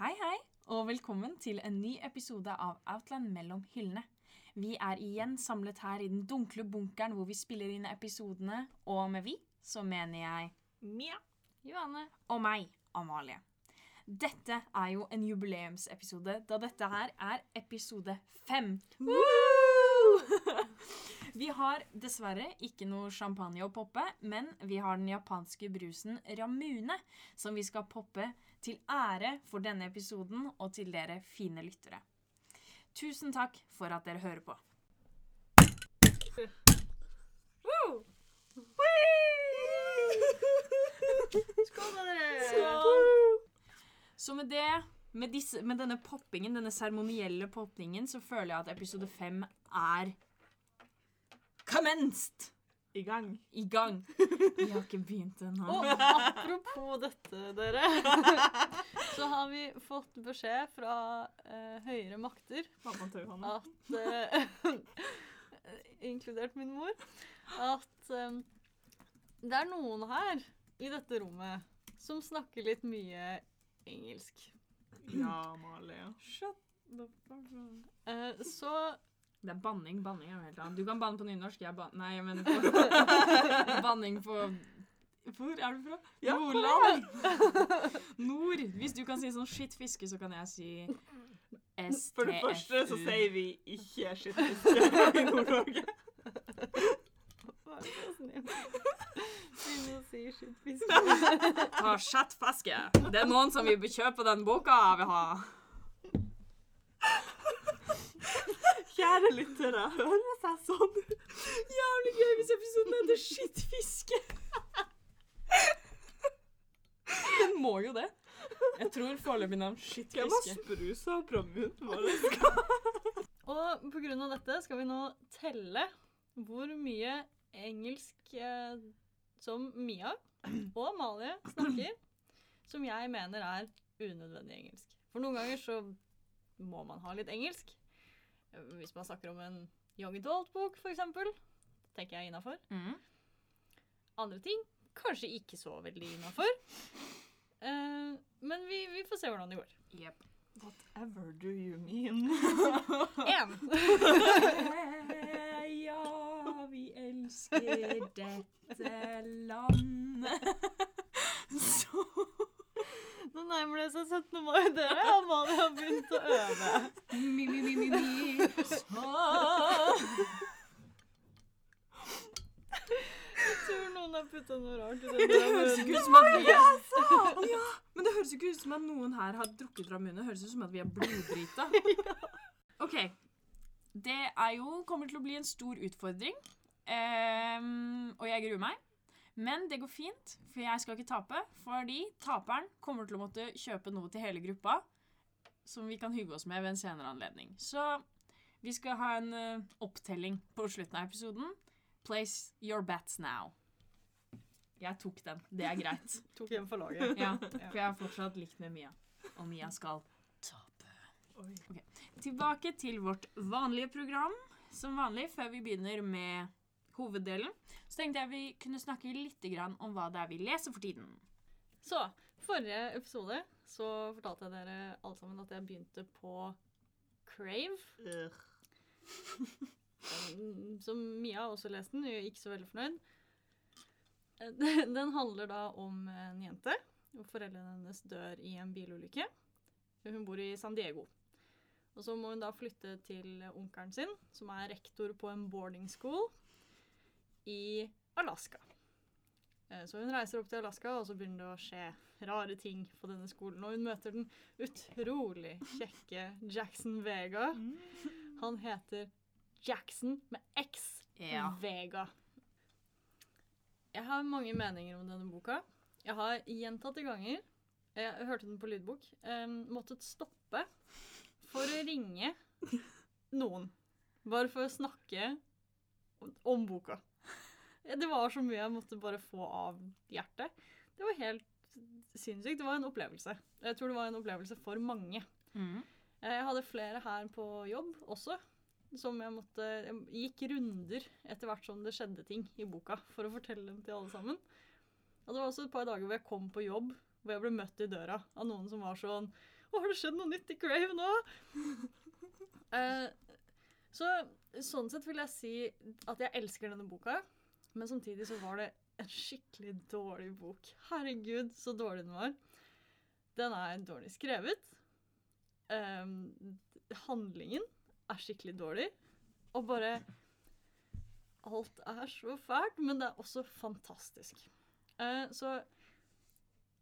Hei, hei, og velkommen til en ny episode av Outland mellom hyllene. Vi er igjen samlet her i den dunkle bunkeren hvor vi spiller inn episodene, og med vi så mener jeg Mia. Johanne og meg, Amalie. Dette er jo en jubileumsepisode, da dette her er episode fem. Vi har dessverre ikke noe champagne å poppe, men vi har den japanske brusen Ramune, som vi skal poppe til ære for denne episoden og til dere fine lyttere. Tusen takk for at dere hører på. Skål dere! Så med det, med, disse, med denne poppingen, denne seremonielle poppingen, så føler jeg at episode fem er commenced! I gang. I gang. Vi har ikke begynt ennå. Og apropos dette, dere, så har vi fått beskjed fra uh, høyere makter at uh, Inkludert min mor. At um, det er noen her i dette rommet som snakker litt mye engelsk. Ja, Malia. Shut the fuck up. Uh, så Det er banning. Banning er jo helt annet. Du kan banne på nynorsk, jeg ban... Nei, jeg mener på Banning på Hvor er du fra? Ja, Nordland! Nord. Hvis du kan si sånn shit fiske, så kan jeg si STFU. For det første så sier vi ikke skittfiske i Nord-Norge. Å si skittfisk. Ta skittfiske. Det er noen som vil kjøpe den boka jeg vil ha. Kjære lyttere, høres jeg sånn? Jævlig gøy hvis episoden heter Skittfiske. Den må jo det. Jeg tror foreløpig navn Hvem har Skittfiske. sprusa munnen? Og på grunn av dette skal vi nå telle hvor mye engelsk eh, som Mia og Amalie snakker, som jeg mener er unødvendig engelsk. For noen ganger så må man ha litt engelsk. Hvis man snakker om en young adult-bok, eksempel, tenker jeg innafor. Mm. Andre ting kanskje ikke så veldig innafor. Uh, men vi, vi får se hvordan det går. Yep. Whatever do you mean? Én. Ja, vi elsker dette landet. Så Nå nærmer det seg 17. mai, dere. Amalie har begynt å øve. Mi, mi, mi, mi, mi. Jeg tror noen har putta noe rart i den Det høres ikke ut som at vi er ja, Men det høres ikke ut som at noen her har drukket fra munnen. Det høres ut som at vi er bloddrita. OK. Det er jo kommer til å bli en stor utfordring. Um, og jeg gruer meg. Men det går fint, for jeg skal ikke tape. Fordi taperen kommer til å måtte kjøpe noe til hele gruppa som vi kan hygge oss med ved en senere anledning. Så vi skal ha en uh, opptelling på slutten av episoden. Place your bets now. Jeg tok den. Det er greit. Tok den for laget. Ja, for jeg har fortsatt likt med Mia. Og Mia skal tape. Oi. Tilbake til vårt vanlige program. Som vanlig, før vi begynner med hoveddelen, så tenkte jeg vi kunne snakke litt grann om hva det er vi leser for tiden. Så, forrige episode så fortalte jeg dere alle sammen at jeg begynte på Crave. Som Mia også leste den, hun er ikke så veldig fornøyd. Den den handler da om en jente. og Foreldrene hennes dør i en bilulykke. Hun bor i San Diego. Og så må hun da flytte til onkelen sin, som er rektor på en boarding school i Alaska. Eh, Så hun reiser opp til Alaska, og så begynner det å skje rare ting på denne skolen. Og hun møter den utrolig kjekke Jackson Vega. Han heter Jackson med X. Ja. Vega. Jeg har mange meninger om denne boka. Jeg har gjentatte ganger Jeg hørte den på lydbok. Um, måttet stoppe for å ringe noen. Bare for å snakke om boka. Det var så mye jeg måtte bare få av hjertet. Det var helt sinnssykt. Det var en opplevelse. Jeg tror det var en opplevelse for mange. Mm. Jeg hadde flere her på jobb også, som jeg måtte Jeg gikk runder etter hvert som det skjedde ting i boka, for å fortelle dem til alle sammen. Og det var også et par dager hvor jeg kom på jobb, hvor jeg ble møtt i døra av noen som var sånn Å, har det skjedd noe nytt i Crave nå? Eh, så sånn sett vil jeg si at jeg elsker denne boka, men samtidig så var det en skikkelig dårlig bok. Herregud, så dårlig den var. Den er dårlig skrevet. Um, handlingen er skikkelig dårlig. Og bare Alt er så fælt, men det er også fantastisk. Uh, så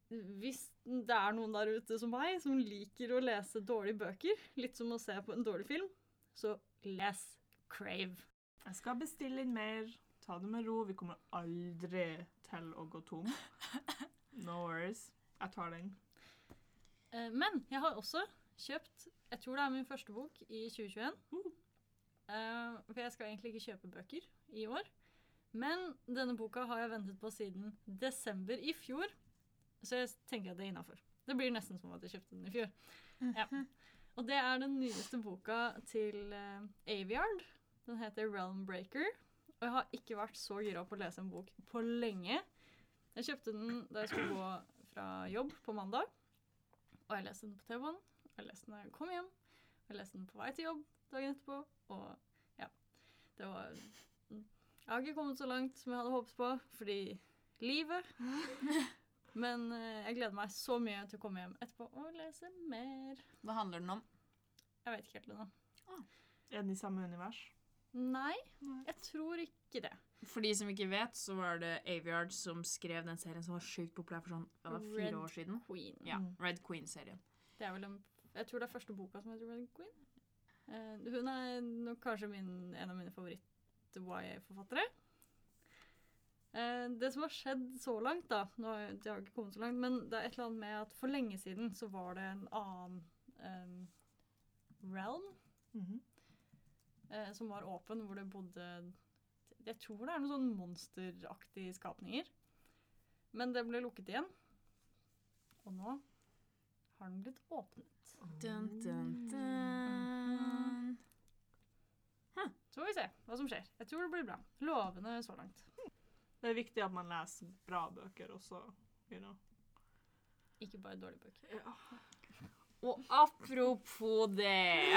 hvis det er noen der ute som meg, som liker å lese dårlige bøker, litt som å se på en dårlig film, så les Crave. Jeg skal bestille inn mer. Ta det med ro. Vi kommer aldri til å gå tom. No worries. Jeg tar den. Eh, men jeg har også kjøpt Jeg tror det er min første bok i 2021. Uh. for jeg skal egentlig ikke kjøpe bøker i år. Men denne boka har jeg ventet på siden desember i fjor, så jeg tenker at det er innafor. Det blir nesten som at jeg kjøpte den i fjor. Ja. Og det er den nyeste boka til uh, Aviard. Den heter Realm Breaker. Og jeg har ikke vært så gira på å lese en bok på lenge. Jeg kjøpte den da jeg skulle gå fra jobb på mandag. Og jeg leste den på T-banen. Jeg leste den da jeg kom hjem. Jeg leste den på vei til jobb dagen etterpå. Og ja, det var Jeg har ikke kommet så langt som jeg hadde håpet på, fordi livet. Men eh, jeg gleder meg så mye til å komme hjem etterpå og lese mer. Hva handler den om? Jeg vet ikke helt ennå. Er den i samme univers? Nei, jeg tror ikke det. For de som ikke vet, så var det Aviard som skrev den serien som var sjukt populær for sånn var fire Red år siden. Queen. Ja, Mm. Red Queen-serien. Det er vel en, jeg tror det er første boka som heter Red Queen. Uh, hun er nok kanskje min, en av mine favoritt-YA-forfattere. Uh, det som har skjedd så langt, da nå har jeg, Det har ikke kommet så langt, men det er et eller annet med at for lenge siden så var det en annen um, realm Mhm. Eh, som var åpen, hvor det bodde Jeg tror det er noen sånn monsteraktige skapninger. Men det ble lukket igjen. Og nå har den blitt åpnet. Dun, dun, dun. Så får vi se hva som skjer. Jeg tror det blir bra. Lovende så langt. Det er viktig at man leser bra bøker også. You know. Ikke bare dårlige bøker. Og apropos det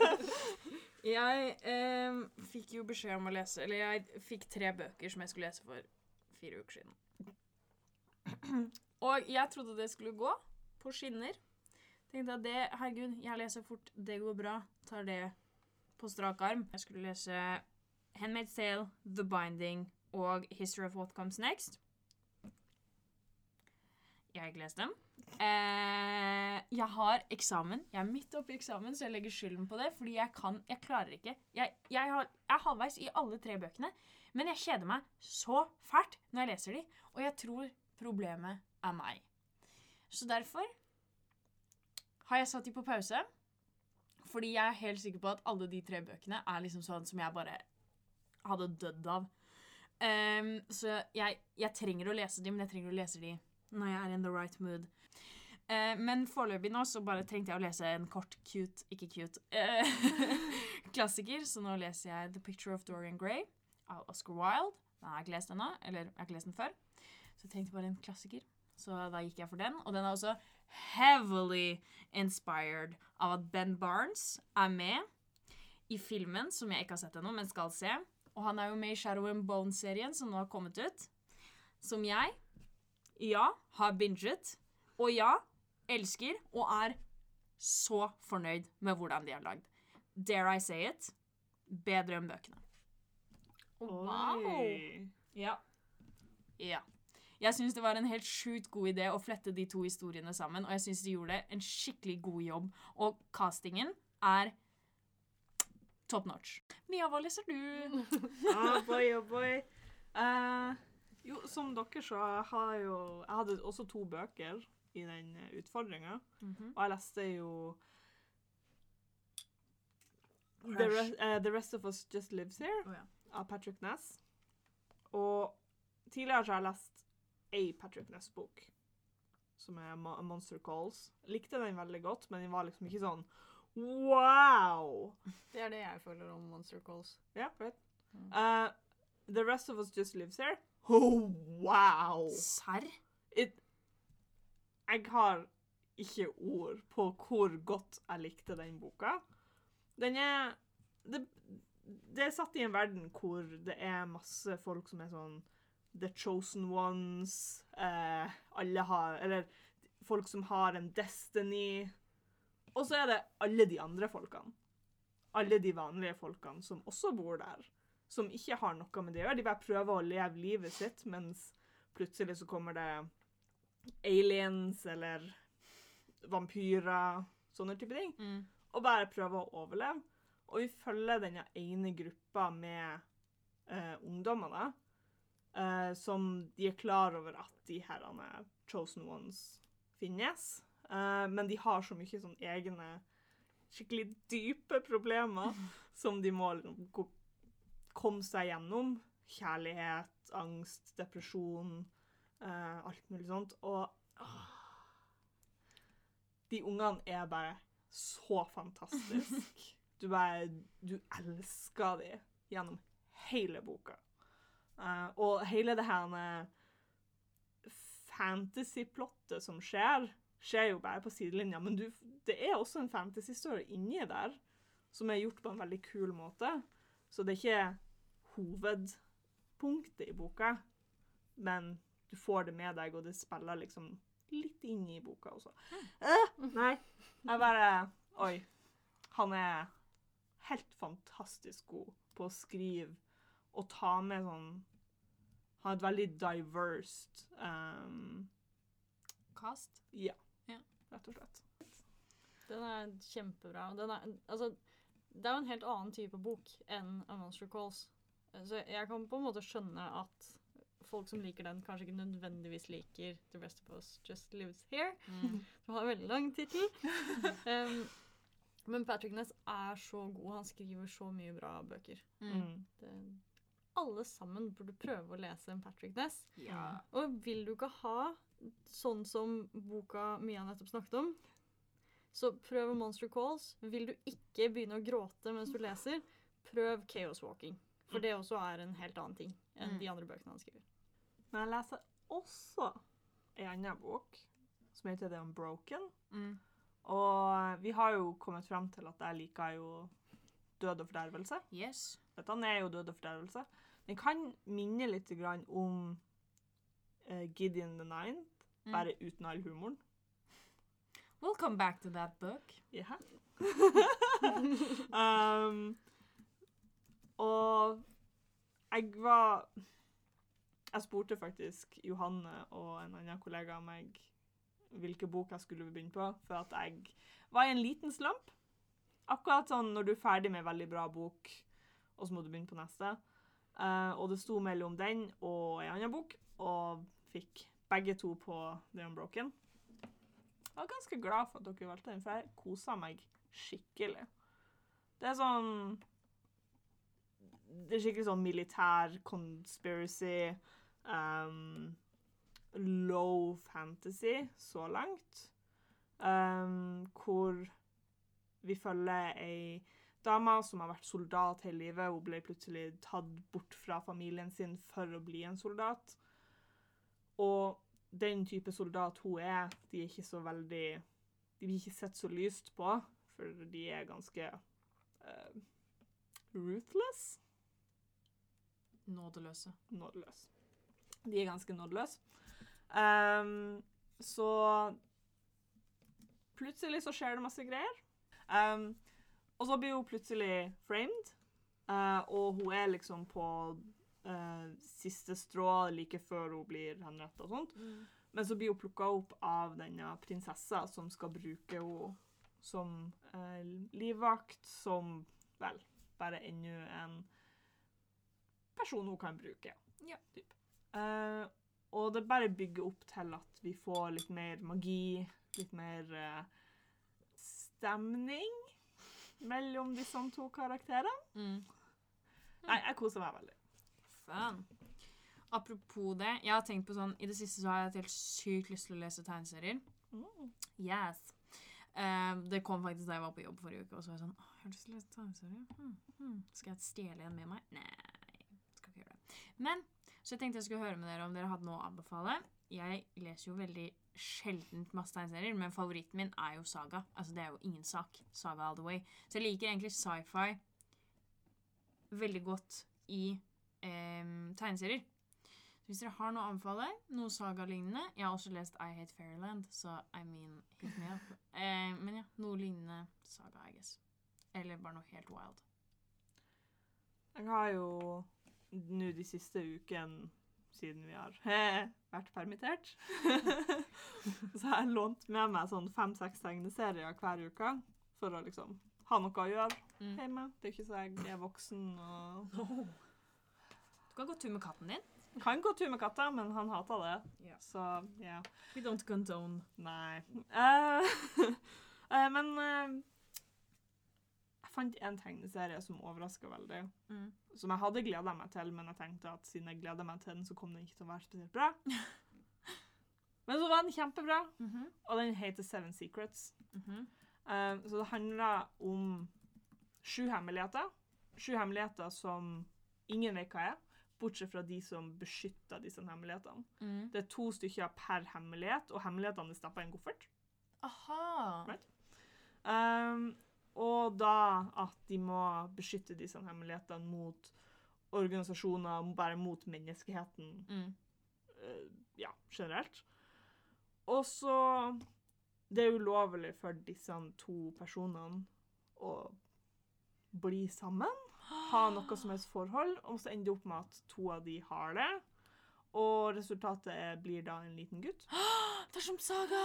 Jeg eh, fikk jo beskjed om å lese Eller jeg fikk tre bøker som jeg skulle lese for fire uker siden. Og jeg trodde det skulle gå på skinner. Tenkte at det, herregud, jeg leser fort, det går bra. Tar det på strak arm. Jeg skulle lese Handmaid's Tale, The Binding og History of What Comes Next. Jeg har ikke lest dem. Eh, jeg har eksamen. Jeg er midt oppi eksamen, så jeg legger skylden på det. Fordi jeg kan Jeg klarer ikke. Jeg, jeg, har, jeg er halvveis i alle tre bøkene, men jeg kjeder meg så fælt når jeg leser de. Og jeg tror problemet er meg. Så derfor har jeg satt de på pause. Fordi jeg er helt sikker på at alle de tre bøkene er liksom sånn som jeg bare hadde dødd av. Um, så jeg, jeg trenger å lese de, men jeg trenger å lese de når jeg er in the right mood. Eh, men foreløpig nå så bare trengte jeg å lese en kort, cute, ikke cute, eh, klassiker. Så nå leser jeg The Picture of Dorian Gray av Oscar Wilde. Den har jeg ikke lest ennå, eller jeg har ikke lest den før. Så jeg tenkte bare en klassiker. Så da gikk jeg for den. Og den er også heavily inspired av at Ben Barnes er med i filmen, som jeg ikke har sett ennå, men skal se. Og han er jo med i Shadow and Bone-serien, som nå har kommet ut. Som jeg, ja, har binget. Og ja, elsker og er så fornøyd med hvordan de har lagd. Dare I say it? Bedre enn bøkene. Wow! Oi. Ja. Ja. Jeg syns det var en helt sjukt god idé å flette de to historiene sammen, og jeg syns de gjorde en skikkelig god jobb. Og castingen er top notch. Mia, hva leser du? Ah, boy, oh boy. Eh, jo, som dere så har jo Jeg hadde også to bøker i den utfordringa, Mhm. og jeg leste jo The, Re uh, The Rest of Us Just Lives Here oh, ja. av Patrick Ness. Og tidligere så har jeg lest ei Patrick Ness-bok, som er Mo Monster Calls. Likte den veldig godt, men den var liksom ikke sånn wow! Det er det jeg føler om Monster Calls. Ja, right. Mm. Uh, the Rest of Us Just Lives Here. Oh, wow! Serr? Jeg har ikke ord på hvor godt jeg likte den boka. Den er det, det er satt i en verden hvor det er masse folk som er sånn The chosen ones. Eh, alle har Eller folk som har en destiny. Og så er det alle de andre folkene. Alle de vanlige folkene som også bor der. Som ikke har noe med det å gjøre. De bare prøver å leve livet sitt, mens plutselig så kommer det aliens eller vampyrer, sånne type ting. Mm. Og bare prøver å overleve. Og vi følger denne ene gruppa med eh, ungdommer, da. Eh, som de er klar over at de herrene chosen ones finnes. Eh, men de har så mye sånn egne skikkelig dype problemer som de må liksom ko- komme seg gjennom. Kjærlighet, angst, depresjon, uh, alt mulig sånt. Og uh, de ungene er bare så fantastiske. Du bare Du elsker dem gjennom hele boka. Uh, og hele det her fantasy-plottet som skjer, skjer jo bare på sidelinja, men du, det er også en fantasy-story inni der som er gjort på en veldig kul måte. Så det er ikke hovedpunktet i boka, men du får det med deg, og det spiller liksom litt inn i boka også. Eh, nei, jeg bare Oi. Han er helt fantastisk god på å skrive og ta med sånn Han har et veldig diverse um, Cast? Ja. Ja. Rett og slett. Den er kjempebra. Den er, altså, det er jo en helt annen type bok enn A Monster Calls. Så jeg kan på en måte skjønne at folk som liker den, kanskje ikke nødvendigvis liker The Rest of Us Just Lives Here. Mm. Som har en veldig lang tittel. um, men Patrick Ness er så god. Han skriver så mye bra bøker. Mm. Mm. Det, alle sammen burde prøve å lese en Patrick Ness. Ja. Og vil du ikke ha sånn som boka Mia nettopp snakket om, så prøv Monster Calls. Vil du ikke begynne å gråte mens du leser, prøv Chaos Walking. For det også er en helt annen ting enn Mm. de andre bøkene han skriver. Men jeg leser også en annen bok som heter The Unbroken. Mm. Og vi har jo kommet frem til at jeg liker jo død og fordervelse. Yes. Dette er jo død og fordervelse. Den kan minne litt om eh, Gideon the Nine, Mm. bare uten all humoren. We'll come back to that book. Yeah. um, og jeg var Jeg spurte faktisk Johanne og en annen kollega av meg hvilke bok jeg skulle begynne på, for at jeg var i en liten slump. Akkurat sånn når du er ferdig med en veldig bra bok, og så må du begynne på neste. Uh, og det sto mellom den og en annen bok, og fikk begge to på The Unbroken. Jeg var ganske glad for at dere valgte den, for jeg kosa meg skikkelig. Det er sånn Det er skikkelig sånn militær conspiracy. Um, low fantasy så langt. Um, hvor vi følger ei dame som har vært soldat hele livet. Hun ble plutselig tatt bort fra familien sin for å bli en soldat. Og den type soldat hun er, de er ikke så veldig De blir ikke sett så lyst på, for de er ganske uh, ruthless. Nådeløse. Nådeløse. De er ganske nådeløse. Um, så plutselig så skjer det masse greier. Um, og så blir hun plutselig framed, uh, og hun er liksom på eh, siste strå like før hun blir henrettet og sånt. Men så blir hun plukka opp av denne prinsessa som skal bruke henne som eh, livvakt, som vel bare ennå en person hun kan bruke. Ja. Typ. Eh, og det bare bygger opp til at vi får litt mer magi, litt mer eh, stemning mellom disse to karakterene. Mm. Nei, jeg koser meg veldig. Fun. Apropos det, jeg har tenkt på sånn I det siste så har jeg hatt helt sykt lyst til å lese tegneserier. Mm. Yes. Eh, det kom faktisk da jeg var på jobb forrige uke, og så var jeg sånn Å, jeg har lyst til å lese tegneserier. Hmm, hmm. Skal jeg stjele en med meg? Nei, skal ikke gjøre det. Men Så jeg tenkte jeg skulle høre med dere om dere hadde noe å anbefale. Jeg leser jo veldig sjeldent masse tegneserier, men favoritten min er jo Saga. Altså Det er jo ingen sak. Saga all the way. Så jeg liker egentlig sci-fi veldig godt i em, tegneserier. Så hvis dere har noe å anbefale, noe Saga-lignende Jeg har også lest I Hate Fairyland, så I mean, hit me up. Eh, men ja, noe lignende Saga, I guess. Eller bare noe helt wild. Jeg har jo nå de siste ukene, siden vi har vært permittert, så har jeg lånt med meg sånn fem-seks tegneserier hver uke for å liksom ha noe å gjøre Mm. hjemme. Det er ikke så jeg er voksen og Kan gå tur med katten din. Kan gå tur med katta, men han hater det. Yeah. Så ja. We don't condone. Nei. Uh, uh, men uh, jeg fant en tegneserie som overraska veldig. Mm. Som jeg hadde gleda meg til, men jeg tenkte at siden jeg gleda meg til den, så kom den ikke til å være spesielt bra. Men så var den kjempebra, Mhm, og den heter Seven Secrets. mhm. Eh, så det handler om sju hemmeligheter. Sju hemmeligheter som ingen vet hva er, bortsett fra de som beskytter disse hemmelighetene. Mm. Det er to stykker per hemmelighet, og hemmelighetene er stappa i en koffert. Aha. Right. Um, og da at de må beskytte disse hemmelighetene mot organisasjoner, bare mot menneskeheten Mm. Uh, ja, generelt. Og så Det er ulovlig for disse to personene å bli sammen, ha noe som helst forhold, og så ender det opp med at to av de har det. Og resultatet blir da en liten gutt. Det er som Saga!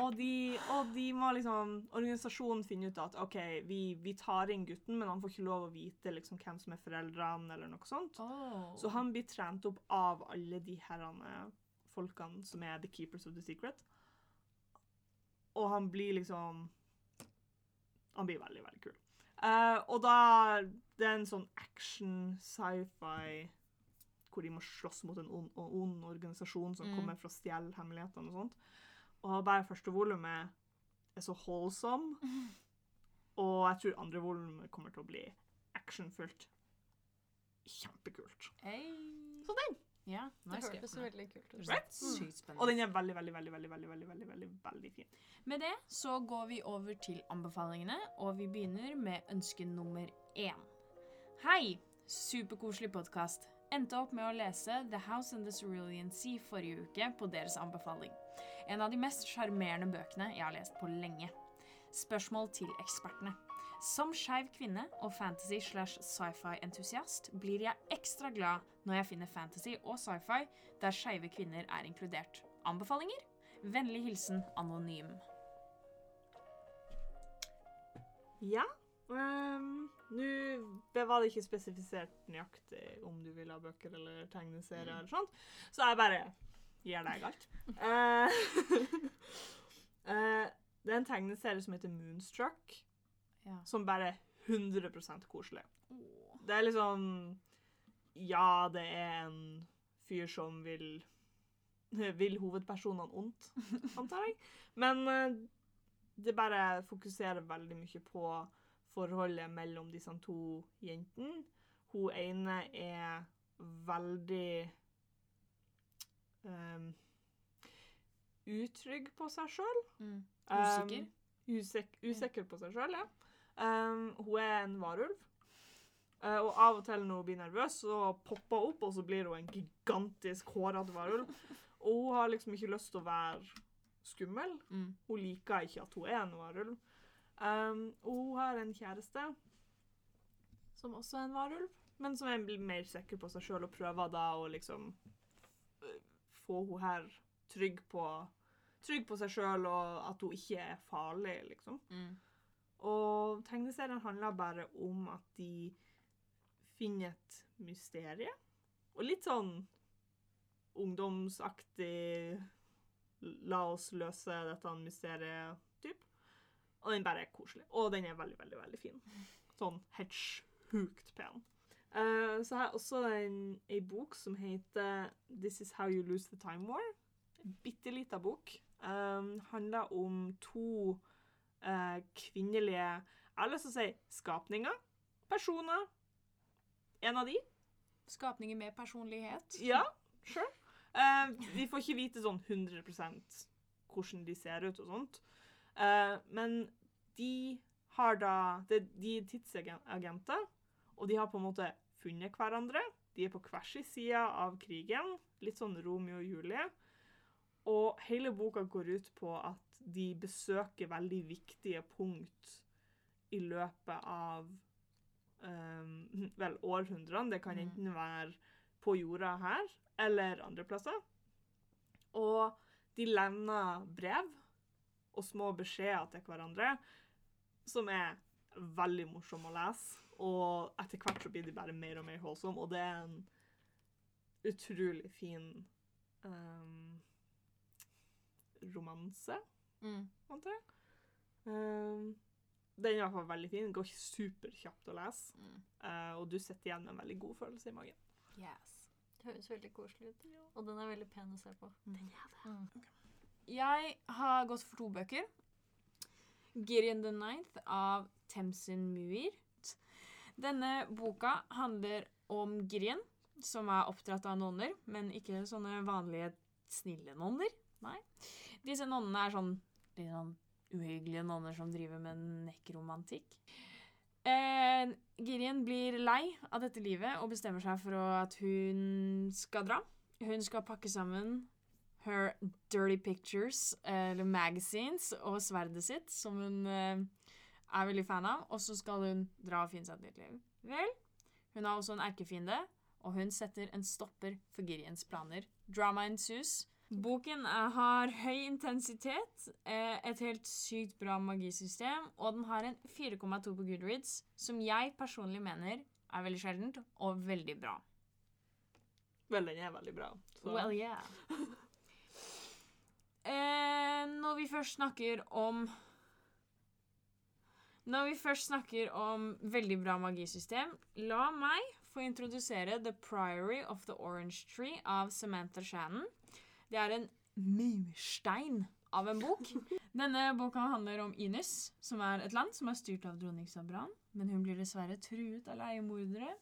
Og de, og de må liksom Organisasjonen finner ut at OK, vi, vi tar inn gutten, men han får ikke lov å vite liksom hvem som er foreldrene, eller noe sånt. Oh. Så han blir trent opp av alle de herrene folkene som er the keepers of the secret. Og han blir liksom Han blir veldig, veldig kul. Eh, og da Det er en sånn action, sci-fi hvor de må slåss mot en ond, ond organisasjon som Mm. kommer for å stjele hemmelighetene og sånt. Og bare første volumet er så holdsom. Og jeg tror andre volumet kommer til å bli actionfullt. Kjempekult. Hey. Så den! Ja, nå Det høres jeg skrevet den. veldig kult ut. Right? sykt spennende Og den er veldig, veldig, veldig, veldig, veldig, veldig, veldig, veldig, veldig fin. Med det så går vi over til anbefalingene, og vi begynner med ønske nummer én. Hei! Superkoselig podkast. Endte opp med å lese The House and the Cerulean Sea forrige uke på deres anbefaling. En av de mest sjarmerende bøkene jeg har lest på lenge. Spørsmål til ekspertene. Som skeiv kvinne og fantasy slash sci-fi-entusiast blir jeg ekstra glad når jeg finner fantasy og sci-fi der skeive kvinner er inkludert. Anbefalinger? Vennlig hilsen anonym. Ja. Um, Nå var det ikke spesifisert nøyaktig om du vil ha bøker eller tegneserier eller sånt, så jeg bare gir deg alt. Uh, det er en tegneserie som heter Moonstruck, Ja. som bare er 100 koselig. Det er liksom Ja, det er en fyr som vil vil hovedpersonene ondt, antar jeg. Men eh, det bare fokuserer veldig mye på forholdet mellom disse to jentene. Hun ene er veldig um, utrygg på seg sjøl. Mm. Usikker? Um, usik usikker på seg sjøl, ja. Um, hun er en varulv. Uh, og av og til når hun blir nervøs, så popper hun opp, og så blir hun en gigantisk hårete varulv. Og hun har liksom ikke lyst til å være skummel. Mm. Hun liker ikke at hun er en varulv. Um, og hun har en kjæreste som også er en varulv, men som er blir mer sikker på seg sjøl og prøver da å liksom uh, få hun her trygg på Trygg på seg sjøl og at hun ikke er farlig, liksom. Mm. Og tegneserien handler bare om at de finner et mysterie. Og litt sånn ungdomsaktig La oss løse dette mysteriet-typ. Og den bare er koselig. Og den er veldig, veldig, veldig fin. Sånn helt sjukt pen. Uh, så har jeg også en, ei bok som heter This Is How You Lose the Time War. En bitte lita bok. Um, handler om to eh, kvinnelige Jeg har lyst til å si skapninger. Personer. En av de Skapninger med personlighet. Ja, sure. Eh, vi får ikke vite sånn 100 hvordan de ser ut og sånt. Eh, men de har da det, De er tidsagenter, og de har på en måte funnet hverandre. De er på hver sin side av krigen. Litt sånn Romeo og Julie. Og hele boka går ut på at de besøker veldig viktige punkt i løpet av um, vel, århundrene. Det kan Mm. enten være på jorda her eller andre plasser. Og de levner brev og små beskjeder til hverandre som er veldig morsomme å lese. Og etter hvert så blir de bare mer og mer holdsomme, og det er en utrolig fin um, romanse, Mm. antar jeg. Um, den er i hvert fall veldig fin. Den går superkjapt å lese, Mm. Uh, og du sitter igjen med en veldig god følelse i magen. Yes. Det høres veldig koselig ut. Og den er veldig pen å se på. Mm. Jeg har gått for to bøker. Gideon the Ninth av Temsin Muir. Denne boka handler om Gideon, som er oppdratt av nonner, men ikke sånne vanlige snille nonner. Nei. Disse nonnene er sånn litt sånn uhyggelige nonner som driver med nekromantikk. Eh, Girien blir lei av dette livet og bestemmer seg for at hun skal dra. Hun skal pakke sammen her dirty pictures, eh, eller magazines, og sverdet sitt, som hun eh, er veldig fan av, og så skal hun dra og finne seg et nytt liv. Vel, hun har også en erkefiende, og hun setter en stopper for Giriens planer. Drama ensues. Boken er, har høy intensitet, eh, et helt sykt bra magisystem, og den har en 4,2 på Goodreads, som jeg personlig mener er veldig sjeldent og veldig bra. Vel, den er veldig bra. Så. Well, yeah. eh, når vi først snakker om Når vi først snakker om veldig bra magisystem, la meg få introdusere The Priory of the Orange Tree av Samantha Shannon. Det er en murstein av en bok. Denne boka handler om Inus, som er et land som er styrt av dronning Sabran. Men hun blir dessverre truet av leiemordere,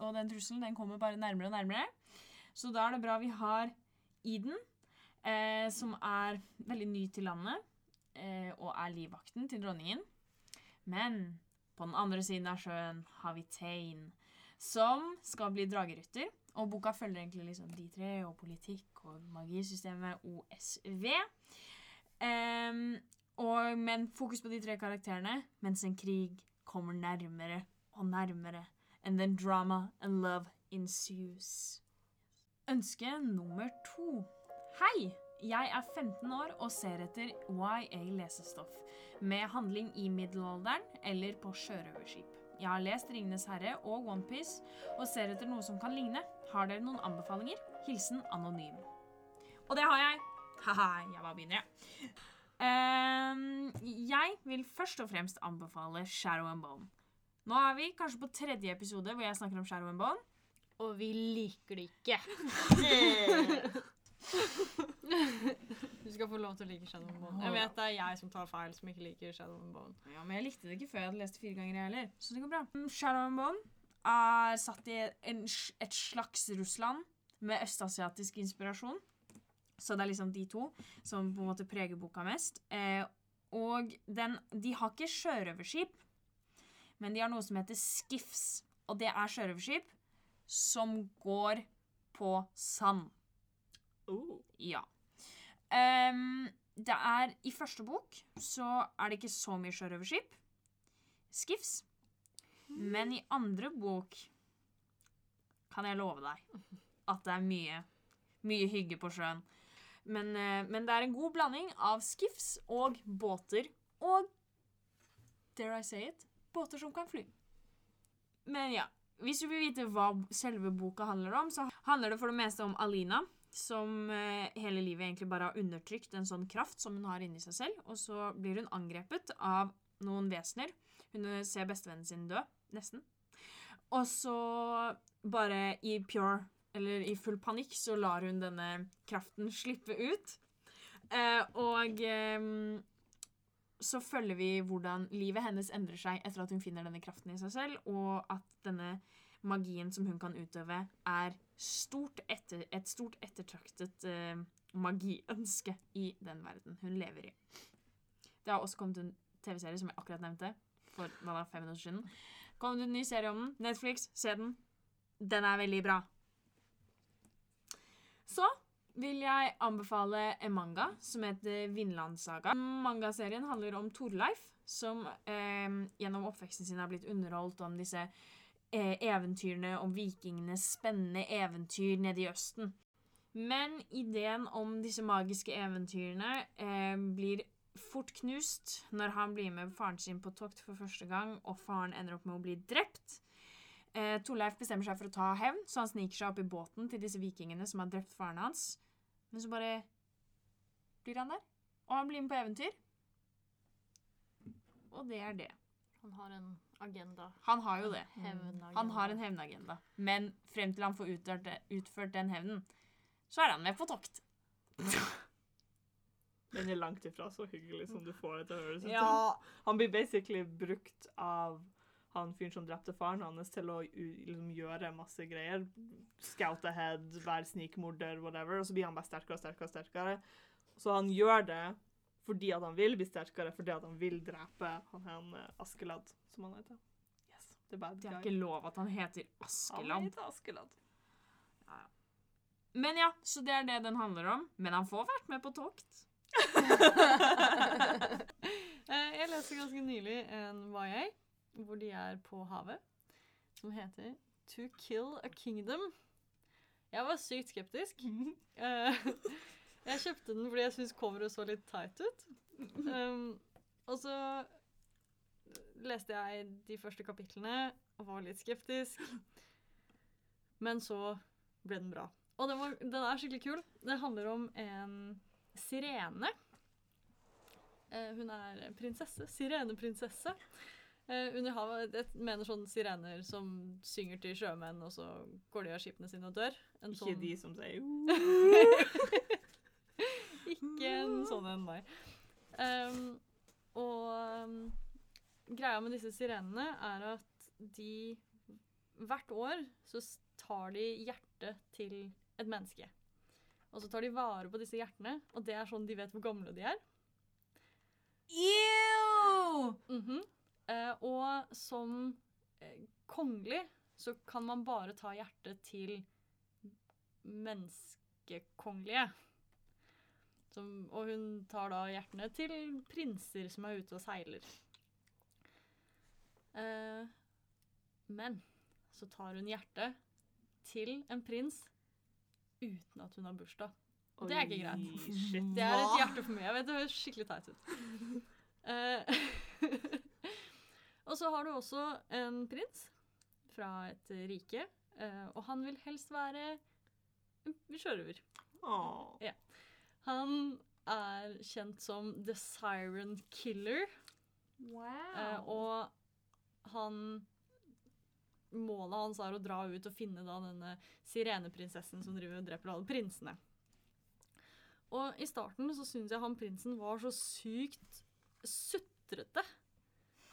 og den trusselen den kommer bare nærmere og nærmere. Så da er det bra vi har Eden, eh, som er veldig ny til landet, eh, og er livvakten til dronningen. Men på den andre siden av sjøen har vi Tane, som skal bli dragerytter. Og boka følger egentlig liksom de tre, og politikk magisystemet OSV. Um, og, men fokus på de tre karakterene, mens en krig kommer nærmere og nærmere. And then drama and love ensues. Ønske nummer to. Hei! Jeg er 15 år og ser etter YA-lesestoff med handling i middelalderen eller på sjørøverskip. Jeg har lest 'Ringenes herre' og OnePiece og ser etter noe som kan ligne. Har dere noen anbefalinger? Hilsen anonym. Og det har jeg. Haha, jeg bare begynner, jeg. Um, jeg vil først og fremst anbefale Shadow and Bone. Nå er vi kanskje på tredje episode hvor jeg snakker om Shadow and Bone. Og vi liker det ikke. Du skal få lov til å like Shadow and Bone. Jeg vet det er jeg som tar feil, som ikke liker Shadow and Bone. Ja, men jeg likte det ikke før jeg hadde lest det fire ganger, jeg heller. Så det går bra. Mm, Shadow and Bone er satt i en, et slags Russland med østasiatisk inspirasjon. Så det er liksom de to som på en måte preger boka mest. Eh, og den, de har ikke sjørøverskip, men de har noe som heter skiffs. Og det er sjørøverskip som går på sand. Oh. Ja. Um, det er I første bok så er det ikke så mye sjørøverskip. Skiffs. Men i andre bok kan jeg love deg at det er mye, mye hygge på sjøen. Men, eh, men det er en god blanding av skiffs og båter og Dare I say it båter som kan fly. Men ja. Hvis du vil vite hva selve boka handler om, så handler det for det meste om Alina, som eh, hele livet egentlig bare har undertrykt en sånn kraft som hun har inni seg selv, og så blir hun angrepet av noen vesener. Hun eh, ser bestevennen sin dø, nesten. Og så bare i pure, eller i full panikk, så lar hun denne kraften slippe ut. Eh, og eh, så følger vi hvordan livet hennes endrer seg etter at hun finner denne kraften i seg selv, og at denne magien som hun kan utøve, er stort etter, et stort ettertraktet eh, magiønske i den verden hun lever i. Det har også kommet en TV-serie som jeg akkurat nevnte, for hva da, fem minutter siden. Kom det en ny serie om den. Netflix, se den. Den er veldig bra. Så vil jeg anbefale en manga som heter Vinlandssaga. Mangaserien handler om Torleif, som eh, gjennom oppveksten sin har blitt underholdt om disse eh, eventyrene om vikingenes spennende eventyr nede i Østen. Men ideen om disse magiske eventyrene eh, blir fort knust når han blir med faren sin på tokt for første gang, og faren ender opp med å bli drept. Eh, Torleif bestemmer seg for å ta hevn, så han sniker seg opp i båten til disse vikingene som har drept faren hans. Men så bare blir han der, og han blir med på eventyr. Og det er det. Han har en agenda. Han har jo det. Han har en hevnagenda. Men frem til han får utført, utført den hevnen, så er han med på tokt. Den er langt ifra så hyggelig som du får det til å høres ut som. Ja. Han blir basically brukt av han fyren som drepte faren hans, til å liksom, gjøre masse greier. Scout ahead, være snikmorder, whatever. Og så blir han bare sterkere og sterkere. og sterkere. Så han gjør det fordi at han vil bli sterkere, fordi at han vil drepe han her eh, Askeladd, som han heter. Yes, Det er ikke lov at han heter Han heter Askeladd. Men ja, så det er det den handler om. Men han får vært med på tokt. Eh, jeg leste ganske nylig en YA hvor de er på havet, som heter To Kill a Kingdom. Jeg var sykt skeptisk. Eh, jeg kjøpte den fordi jeg syntes coveret så litt tight ut. Um, og så leste jeg de første kapitlene og var litt skeptisk. Men så ble den bra. Og den, var, den er skikkelig kul. Det handler om en sirene. Eh, hun er prinsesse. Sireneprinsesse. Eh, under havet. Jeg mener sånne sirener som synger til sjømenn, og så går de av skipene sine og dør. En Ikke sånn- de som sier Ikke en sånn en, nei. Um, og um, greia med disse sirenene er at de Hvert år så tar de hjertet til et menneske. Og så tar de vare på disse hjertene, og det er sånn de vet hvor gamle de er. Ew! Mhm. Eh, og som eh, kongelig så kan man bare ta hjertet til menneskekongelige. Som, og hun tar da hjertene til prinser som er ute og seiler. Eh, men så tar hun hjertet til en prins uten at hun har bursdag. Og det er ikke greit. Shit. Det er et hjerte for meg. Jeg vet Det høres skikkelig teit ut. Eh, og så har du også en prins fra et rike, eh, og han vil helst være sjørøver. Ja. Han er kjent som The Siren Killer, Wow. og han Målet hans er å dra ut og finne da denne sireneprinsessen som driver og dreper alle prinsene. Og i starten så syns jeg han prinsen var så sykt sutrete.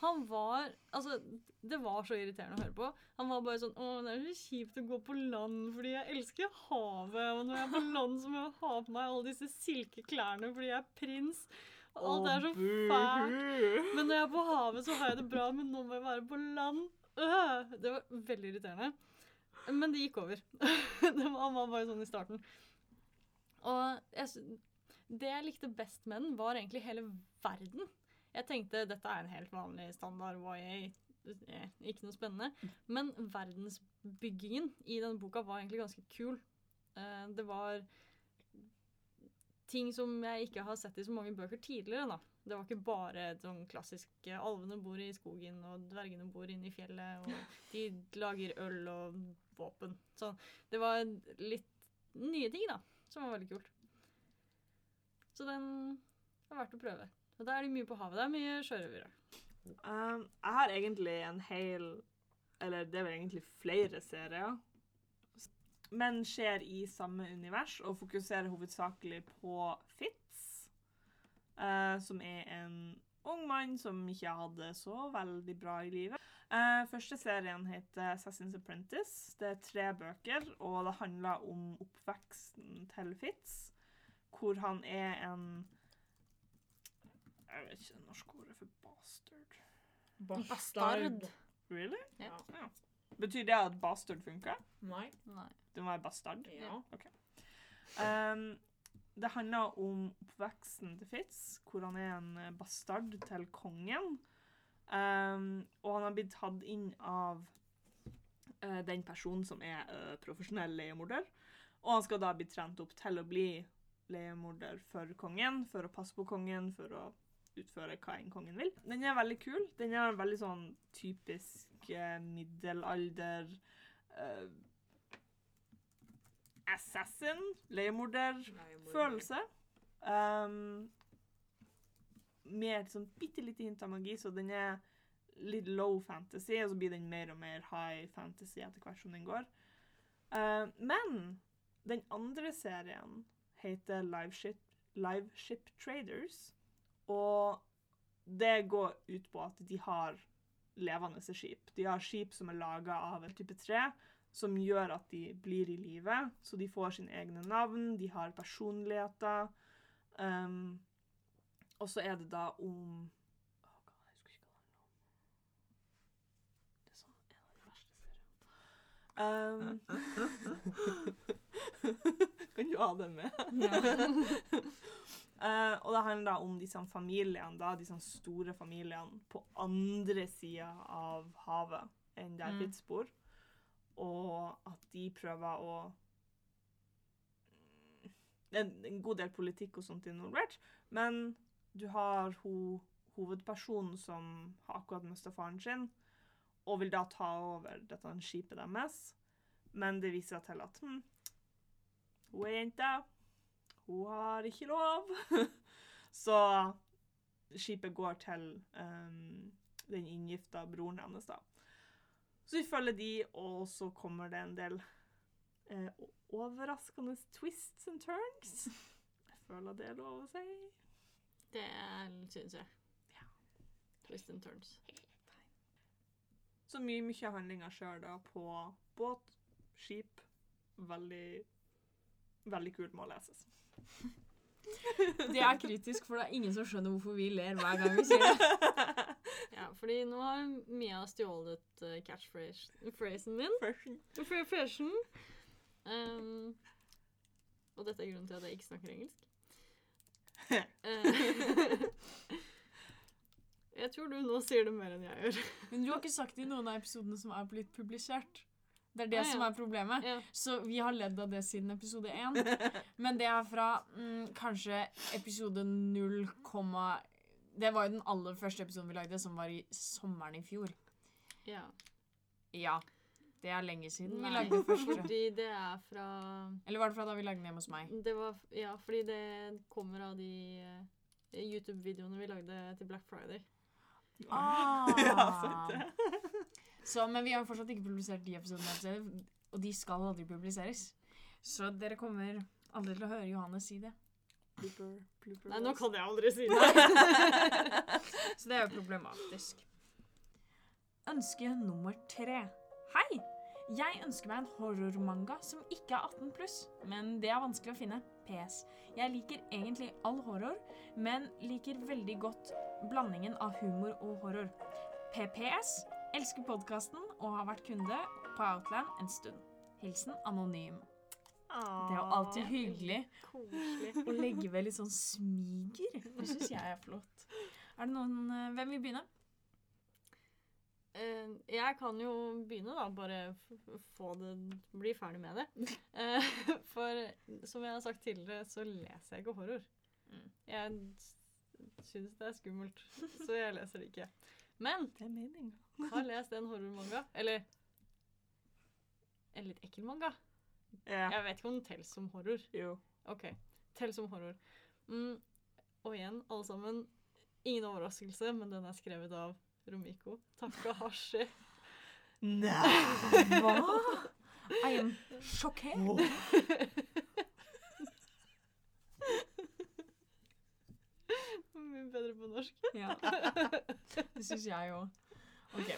Han var Altså, det var så irriterende å høre på. Han var bare sånn Å, det er så kjipt å gå på land fordi jeg elsker havet. Og når jeg er på land, så må jeg ha på meg alle disse silkeklærne fordi jeg er prins. Og alt er så fælt. fælt. Men når jeg er på havet, så har jeg det bra, men nå må jeg være på land. Øh, det var veldig irriterende. Men det gikk over. det var, han var bare sånn i starten. Og jeg, det jeg likte best med den, var egentlig hele verden. Jeg tenkte dette er en helt vanlig standard YA, eh, ikke noe spennende. Men verdensbyggingen i denne boka var egentlig ganske kul. Eh, Det var ting som jeg ikke har sett i så mange bøker tidligere. da. Det var ikke bare sånn klassisk eh, alvene bor i skogen, og dvergene bor inne i fjellet, og de lager øl og våpen. Så det var litt nye ting, da, som var veldig kult. Så den er verdt å prøve. Og da er de mye på havet. Det er mye sjørøvere. Um, jeg har egentlig en hel Eller det er vel egentlig flere serier. Men skjer i samme univers og fokuserer hovedsakelig på Fitz. uh, som er en ung mann som ikke hadde så veldig bra i livet. Uh, første serien heter Assassin's Apprentice. Det er tre bøker, og det handler om oppveksten til Fitz, hvor han er en Jeg vet ikke det norske ordet for bastard. Bastard. Really? Ja. Betyr det at bastard funker? Nei. Nei. Det må være bastard. Ja. Um, det handler om oppveksten til Fitz, hvor han er en eh, bastard til kongen. Um, og han har blitt tatt inn av uh, den personen som er uh, profesjonell leiemorder. Og han skal da bli trent opp til å bli leiemorder for kongen, for å passe på kongen, for å utføre hva enn kongen vil. Den er veldig kul. Den er veldig sånn typisk eh, middelalder eh, Assassin, leiemorder-følelse. Um, med et sånn bitte lite hint av magi, så den er litt low fantasy, og så blir den mer og mer high fantasy etter hvert som den går. Uh, men den andre serien heter Live Ship, Live Ship Traders, og det går ut på at de har levende skip. De har skip som er laga av en type tre, som gjør at de blir i live. Så de får sine egne navn, de har personligheter. Um, og så er det da om Åh, God, jeg husker ikke hva det handler om. Det er sånn en av de verste seriene. Um, kan du ha det med? Eh, og det handler da om disse familiene, da, disse store familiene på andre sida av havet enn der Mm. Fitz bor. Og at de prøver å Mm, Det er en- en god del politikk og sånt involvert, men du har ho, hovedpersonen som har akkurat mista faren sin, og vil da ta over dette skipet deres. Men det viser seg til at hm, hun er jenta. Hun har ikke lov. Så skipet går til um, den inngifta broren hennes, da. Så vi følger de, og så kommer det en del eh, overraskende twists and turns. Jeg føler det er lov å si. Det syns jeg. Twist and turns. Så mye, mye av handlinga skjer da på båt, skip. Veldig Veldig kult må leses. Det er kritisk, for det er ingen som skjønner hvorfor vi ler hver gang vi sier det. Ja, fordi nå har Mia stjålet uh, catchphrasen min. Fra Fashion. Um, og dette er grunnen til at jeg ikke snakker engelsk. Uh, jeg tror du nå sier det mer enn jeg gjør. Men du har ikke sagt det i noen av episodene som er blitt publisert. Det er det Ah, ja. som er problemet. Ja. Så vi har ledd av det siden episode 1. Men det er fra mm, kanskje episode 0, Det var jo den aller første episoden vi lagde, som var i sommeren i fjor. ja. Ja. Det er lenge siden vi Nei, lagde første. Fordi det er fra Eller var det fra da vi lagde den hjemme hos meg? Det var Ja, fordi det kommer av de uh, YouTube-videoene vi lagde til Black Friday. Ah. ja, sant det. Så, men vi har fortsatt ikke publisert de episodene, episodene, og de skal aldri publiseres. Så dere kommer aldri til å høre Johannes si det. Blooper, blooper Nei, nå kan jeg aldri si det. Så det er jo problematisk. Ønske nummer tre. Hei! Jeg ønsker meg en horrormanga som ikke er 18 pluss, men det er vanskelig å finne. PS. Jeg liker egentlig all horror, men liker veldig godt blandingen av humor og horror. PPS. Elsker podkasten og har vært kunde på Outland en stund. Hilsen anonym. Det er jo alltid hyggelig Koselig. å legge ved litt sånn smiger. Det syns jeg er flott. Er det noen eh, Hvem vil begynne? Uh, jeg kan jo begynne, da. Bare få det Bli ferdig med det. Uh, for som jeg har sagt tidligere, så leser jeg ikke horror. Mm. Jeg syns det er skummelt, så jeg leser det ikke. Men Det er meninga. Har lest en horrormanga. Eller en litt ekkel manga. Ja. Jeg vet ikke om den teller som horror. Jo. OK. Telles som horror. Mm. Og igjen, alle sammen, ingen overraskelse, men den er skrevet av Romiko Takahashi. Nei! Hva? I am sjokkert. Mye bedre på norsk. Ja. Det syns jeg òg. OK.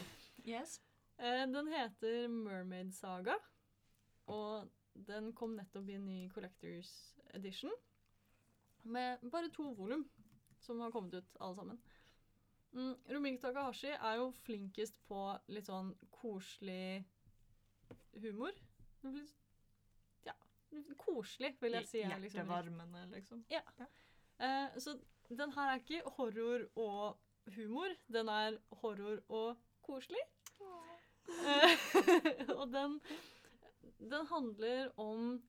Yes. Eh, Den heter Mermaid Saga, og den kom nettopp i en ny Collectors Edition. Med bare to volum som har kommet ut, alle sammen. Mm, Takahashi er jo flinkest på litt sånn koselig humor. Ja, koselig, vil jeg si. liksom Hjertevarmende, liksom. Ja. så den her er ikke horror og humor, den er horror og koselig. Eh, og den, den handler om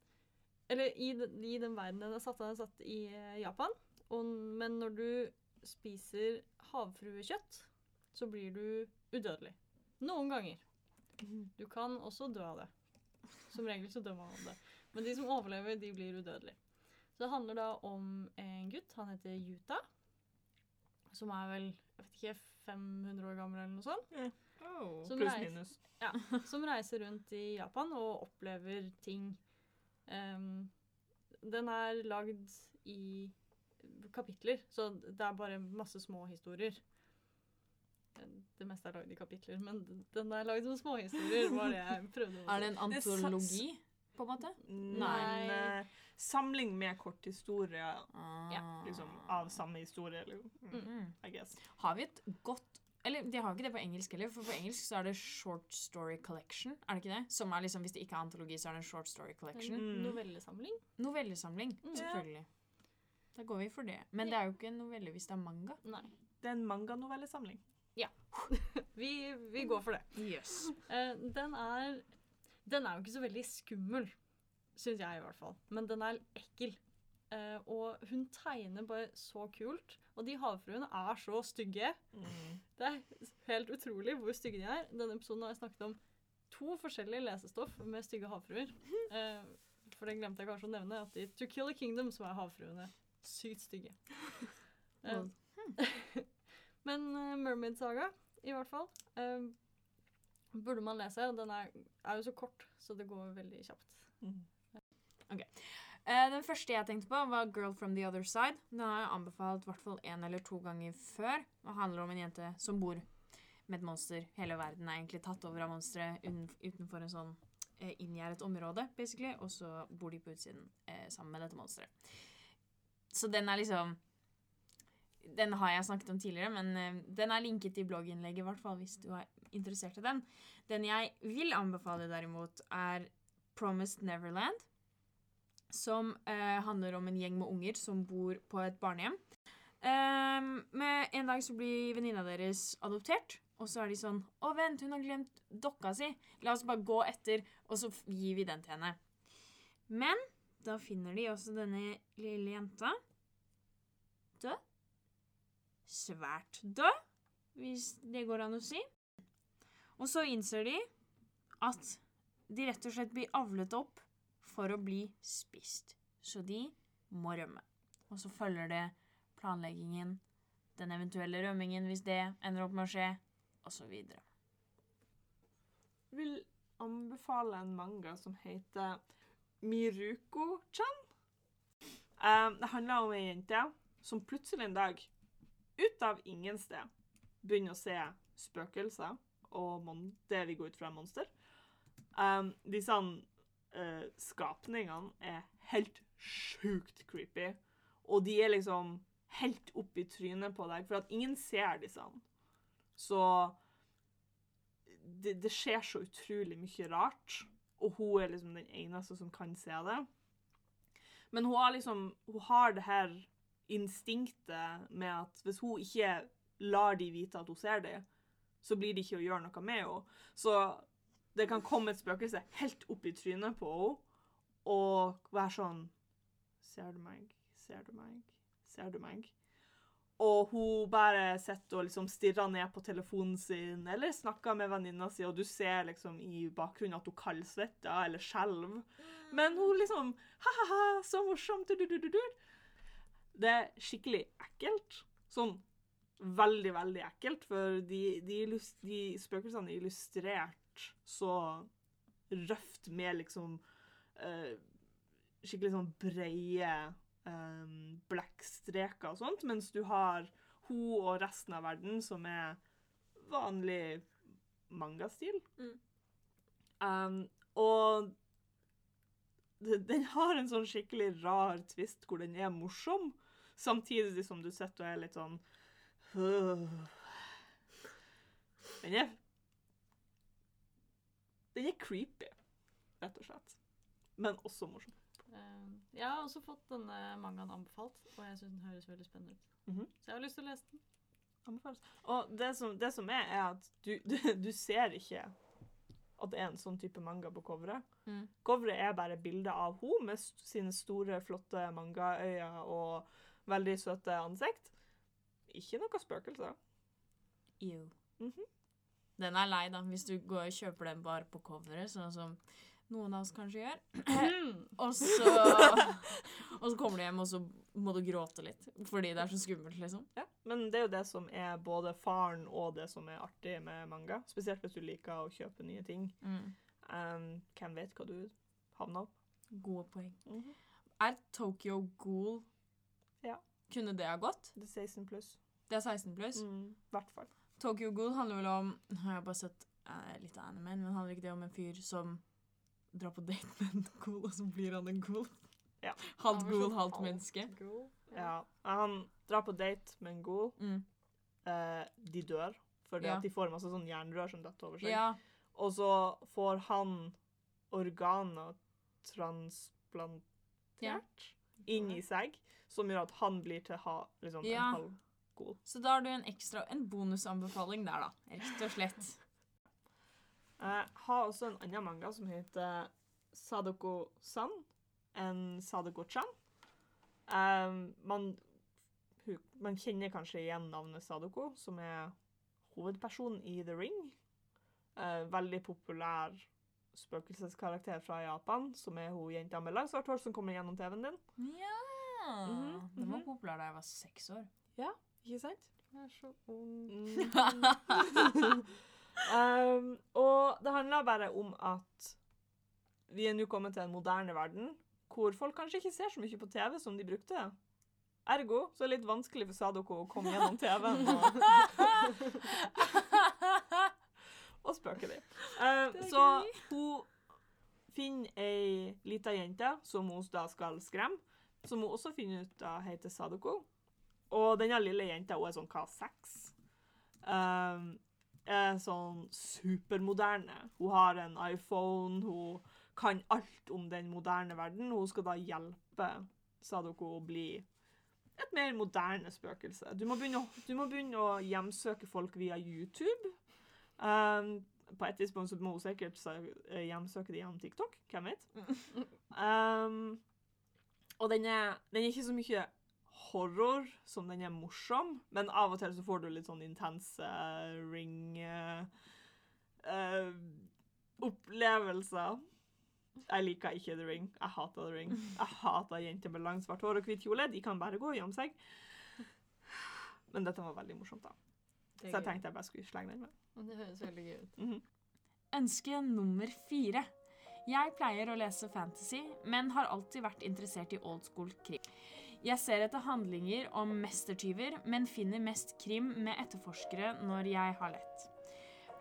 Eller i, i den verden den er satt, den er satt i eh, Japan. Og, men når du spiser havfruekjøtt, så blir du udødelig. Noen ganger. Du kan også dø av det. Som regel så dør man av det. Men de som overlever, de blir udødelige. Så det handler da om en gutt, han heter Yuta, som er vel jeg vet ikke, 500 år gammel eller noe sånt, Oh. Som Pluss reis- minus. som reiser rundt i Japan og opplever ting. Um, den er lagd i kapitler, så det er bare masse små historier. Det meste er lagd i kapitler, men den er lagd som småhistorier, var det jeg prøvde å. Er det en antologi, på en måte? Nei. En eh, samling med korthistorier Ah. liksom, av samme historie, liksom. Mm, Mm. I guess. Har vi et godt Eller de har ikke det på engelsk heller, for på engelsk så er det Short Story Collection. Er det ikke det? Som er liksom, Hvis det ikke er antologi, så er det en Short Story Collection. Mm. novellesamling. Novellesamling, Mm. selvfølgelig. Da går vi for det. Men det er jo ikke en novelle hvis det er manga. Nei. Det er en manganovellesamling. Vi, vi går for det. Yes. Uh, den er Den er jo ikke så veldig skummel, syns jeg i hvert fall. Men den er ekkel. Uh, og hun tegner bare så kult. Og de havfruene er så stygge. Mm. Det er helt utrolig hvor stygge de er. Denne episoden har jeg snakket om to forskjellige lesestoff med stygge havfruer. Uh, for det glemte jeg kanskje å nevne, at i To Kill a Kingdom så er havfruene sykt stygge. Eh, men Mermaid Saga, i hvert fall, burde man lese. Den er, er jo så kort, så det går veldig kjapt. Mm. Eh, den første jeg tenkte på, var Girl from the Other Side. Den har jeg anbefalt hvert fall én eller to ganger før. Og handler om en jente som bor med et monster. Hele verden er egentlig tatt over av monstre utenfor en sånn eh, inngjerdet område, basically. Og så bor de på utsiden eh, sammen med dette monsteret. Så den er liksom Den har jeg snakket om tidligere, men den er linket i blogginnlegget, i hvert fall hvis du er interessert i den. Den jeg vil anbefale, derimot, er Promised Neverland som eh, handler om en gjeng med unger som bor på et barnehjem. Eh, med En dag så blir venninna deres adoptert, og så er de sånn 'Å, vent, hun har glemt dokka si. La oss bare gå etter, og så gir vi den til henne.' Men da finner de også denne lille jenta død. Svært død, hvis det går an å si. Og så innser de at de rett og slett blir avlet opp for å bli spist. Så de må rømme. Og så følger det planleggingen, den eventuelle rømmingen hvis det ender opp med å skje, osv. vil anbefale en manga som heter Miruko-chan. Um, det handler om ei jente som plutselig en dag, ut av ingen sted, begynner å se spøkelser og det vi går ut fra er monster. Um, disse uh, skapningene er helt sjukt creepy, og de er liksom helt opp i trynet på deg, for at ingen ser disse. Så det, det skjer så utrolig mye rart, og hun er liksom den eneste som kan se det. Men hun har liksom Hun har det her instinktet med at hvis hun ikke lar de vite at hun ser dem, så blir det ikke å gjøre noe med henne. Så det kan komme et spøkelse helt opp i trynet på henne og være sånn Ser du meg? Ser du meg? Ser du meg? Og hun bare sitter og liksom stirrer ned på telefonen sin eller snakker med venninna si, og du ser liksom i bakgrunnen at hun kaldsvetter eller skjelver. Men hun liksom Ha-ha-ha, så morsomt! Du, du, du, du. Det er skikkelig ekkelt. Sånn veldig, veldig ekkelt, for de, de, de spøkelsene er illustrert så røft med liksom eh, skikkelig sånn breie um, blekkstreker og sånt, mens du har hun og resten av verden som er vanlig mangastil. Mm. Um, og den har en sånn skikkelig rar twist hvor den er morsom, samtidig som du sitter og er litt sånn «Øh». Den er Den er creepy, rett og slett. Men også morsom. Uh, jeg har også fått denne mangaen anbefalt, og jeg syns den høres veldig spennende ut. Mhm. Så jeg har lyst til å lese den. Anbefales. Og det som, det som er, er at du, du, du ser ikke at det er en sånn type manga på coveret. Mm. Coveret er bare bilde av henne med sine store, flotte mangaøyne og veldig søte ansikt. Ikke noe spøkelse. Ew. Mhm. Den er lei, da, hvis du går og kjøper den bare på coveret, sånn som noen av oss kanskje gjør. Og så, og så kommer du hjem, og så må du gråte litt fordi det er så skummelt, liksom. Ja, men det er jo det som er både faren og det som er artig med manga. Spesielt hvis du liker å kjøpe nye ting. Um, hvem vet hva du havner opp? Gode poeng. Mhm. Er Tokyo Ghoul Ja. Kunne det ha gått? Det er 16 pluss. Det er 16 pluss. Mm, I hvert fall. Tokyo Ghoul handler vel om Jeg har bare sett eh, litt av animen, men handler ikke det om en fyr som drar på date med en ghoul, og så blir han en ghoul? Ja. Halvt ghoul, sånn halvt menneske. Ghoul. Ja. Han drar på date med en ghoul. Mm. Eh, de dør fordi Ja. at de får masse sånn jernrør som detter over seg. Ja. Og så får han organer transplantert Ja. inn i seg, som gjør at han blir til ha, liksom, Ja. en halv ghoul. Så da har du en ekstra En bonusanbefaling der, da. Rett og slett. Jeg har også en annen manga som heter Sadoko-san. En Sadoko-chan. Um, man, man kjenner kanskje igjen navnet Sadoko, som er hovedpersonen i The Ring. Uh, veldig populær spøkelseskarakter fra Japan, som er hun jenta med langt svart hår som kommer gjennom TV-en din. Ja Mhm, Den var mhm. populær da jeg var seks år. Ikke sant? Jeg er så ung. um, og det handler bare om at vi er nå kommet til en moderne verden hvor folk kanskje ikke ser så mye på TV som de brukte. Ergo så er det litt vanskelig for Sadoko å komme gjennom TV-en og, og spøke dem. Uh, er så hun finner ei lita jente som hun da skal skremme, som hun også finner ut da heter Sadoko. Og denne lille jenta hun er sånn hva, seks? Um, er sånn supermoderne. Hun har en iPhone, hun kan alt om den moderne verden. Hun skal da hjelpe Sadoko å bli et mer moderne spøkelse. Du må begynne å, du må begynne å hjemsøke folk via YouTube. Um, på et tidspunkt så må hun sikkert eh, hjemsøke det gjennom TikTok. Hvem vet? Um, og den er, den er ikke så mye horror som den er morsom, men av og til så får du litt sånn intense eh, ring uh, eh, opplevelser. Jeg liker ikke The Ring. Jeg hater The Ring. Jeg hater jenter med langt svart hår og hvit kjole. De kan bare gå og gjemme seg. Men dette var veldig morsomt, da. Så jeg tenkte jeg bare skulle slenge den med. Det høres veldig gøy ut. Mhm. Ønske nummer fire. Jeg pleier å lese fantasy, men har alltid vært interessert i old school krim. Jeg ser etter handlinger om mestertyver, men finner mest krim med etterforskere når jeg har lett.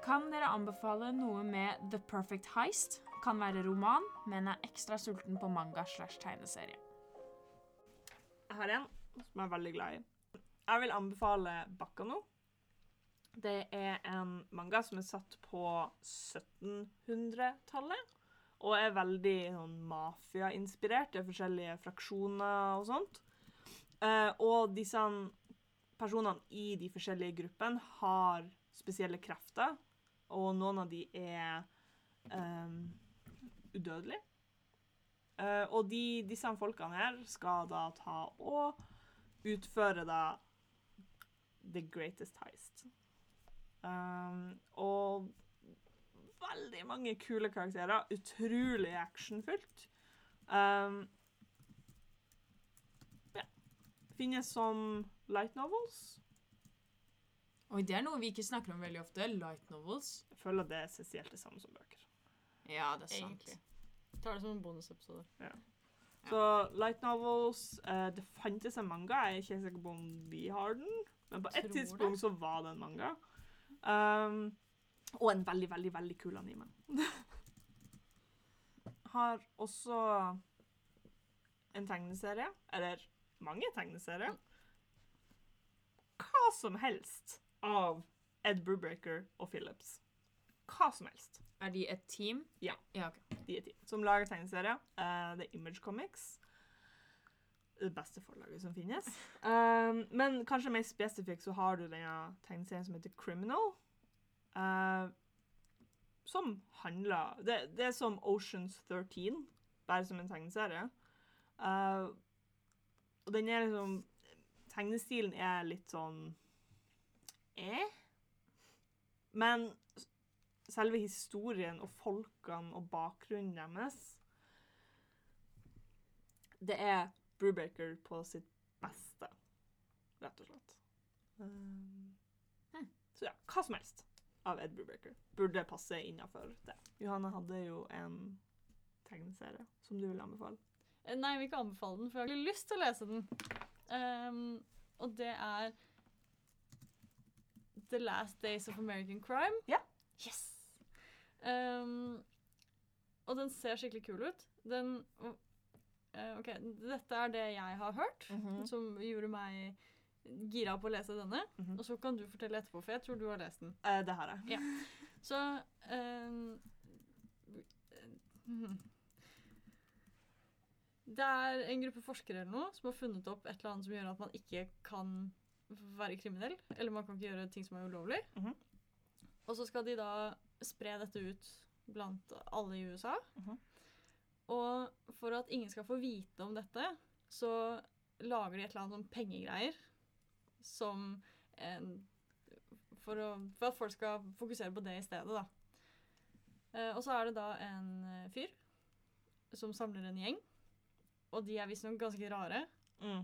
Kan dere anbefale noe med The Perfect Heist? Kan være roman, men er ekstra sulten på manga slash tegneserie. Jeg har en som jeg er veldig glad i. Jeg vil anbefale Bakkano. Det er en manga som er satt på 1700-tallet. Og er veldig sånn, mafiainspirert. Det er forskjellige fraksjoner og sånt. Eh, og disse personene i de forskjellige gruppene har spesielle krefter. Og noen av de er um, udødelige. Uh, og de, disse folkene her skal da ta og utføre da The Greatest Heist. Um, og veldig mange kule karakterer. Utrolig actionfylt. Um, ja. Finnes som light novels. Oi, det er noe vi ikke snakker om veldig ofte. Light novels. Jeg føler det er essensielt det samme som bøker. Ja, det er sant. Egentlig. Tar det som en bonusepisode. Så light novels eh, Det fantes en manga. Jeg er ikke sikker på om vi har den. Men på et Tror tidspunkt så var det en manga. Um, Og en veldig, veldig, veldig kul anime. Har også en tegneserie, eller mange tegneserier. Hva som helst av Ed Brubaker og Phillips. Hva som helst. Er de et team? Ja. ja okay. De er team. Som lager tegneserier. Eh, det er Image Comics. Det beste forlaget som finnes. Um, men kanskje mer spesifikt så har du denne tegneserien som heter Criminal. Uh, som handler det, det er som Oceans 13, bare som en tegneserie. Eh, og den er liksom Tegnestilen er litt sånn eh? Men selve historien og folkene og bakgrunnen deres Det er Brubaker på sitt beste, rett og slett. Um, Hmm. Så ja, hva som helst av Ed Brubaker burde passe innafor det. Johanne hadde jo en tegneserie som du ville anbefale. Eh, Nei, jeg vil ikke anbefale den, for jeg har ikke lyst til å lese den. Um, og det er The Last Days of American Crime. Ja. Yes! Um, og den ser skikkelig kul ut. Den uh, OK, dette er det jeg har hørt, Mhm. som gjorde meg gira på å lese denne. Mhm. Og så kan du fortelle etterpå, for jeg tror du har lest den. Uh, det har jeg. Ja. Så um. Det er en gruppe forskere eller noe som har funnet opp et eller annet som gjør at man ikke kan være kriminell. Eller man kan ikke gjøre ting som er ulovlig. Mhm. Og så skal de da spre dette ut blant alle i USA. Mhm. Og for at ingen skal få vite om dette, så lager de et eller annet sånn pengegreier som en for, å, for at folk skal fokusere på det i stedet, da. Eh, og så er det da en eh, fyr som samler en gjeng, og de er visstnok ganske rare, Mm.